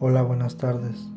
Hola, buenas tardes.